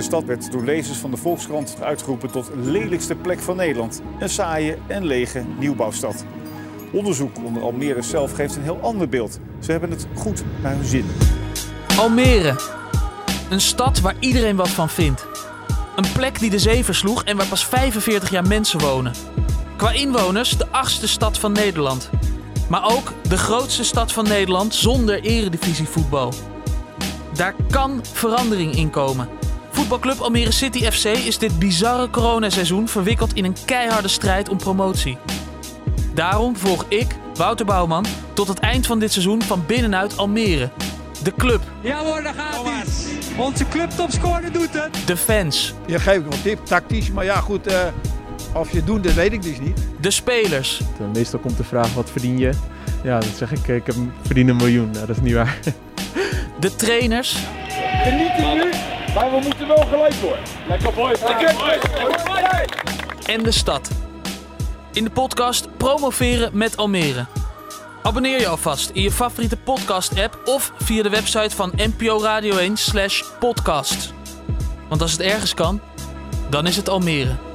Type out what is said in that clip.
De stad werd door lezers van de Volkskrant uitgeroepen tot lelijkste plek van Nederland. Een saaie en lege nieuwbouwstad. Onderzoek onder Almere zelf geeft een heel ander beeld. Ze hebben het goed naar hun zin. Almere. Een stad waar iedereen wat van vindt. Een plek die de zee versloeg en waar pas 45 jaar mensen wonen. Qua inwoners de achtste stad van Nederland. Maar ook de grootste stad van Nederland zonder eredivisievoetbal. Daar kan verandering in komen. Voetbalclub Almere City FC is dit bizarre coronaseizoen verwikkeld in een keiharde strijd om promotie. Daarom volg ik, Wouter Bouwman, tot het eind van dit seizoen van binnenuit Almere. De club, Ja hoor, daar gaat hij. Onze clubtopscorer doet het. de fans, Je geeft wel tip, tactisch. Maar ja, goed, eh, of je het doet, dat weet ik dus niet. de spelers, Meestal komt de vraag, wat verdien je? Ja, dan zeg ik, eh, ik heb, verdien een miljoen. Nou, dat is niet waar. de trainers maar we moeten wel gelijk worden. Lekker boys. en de stad. In de podcast Promoveren met Almere. Abonneer je alvast in je favoriete podcast-app of via de website van NPO Radio 1 slash podcast. Want als het ergens kan, dan is het Almere.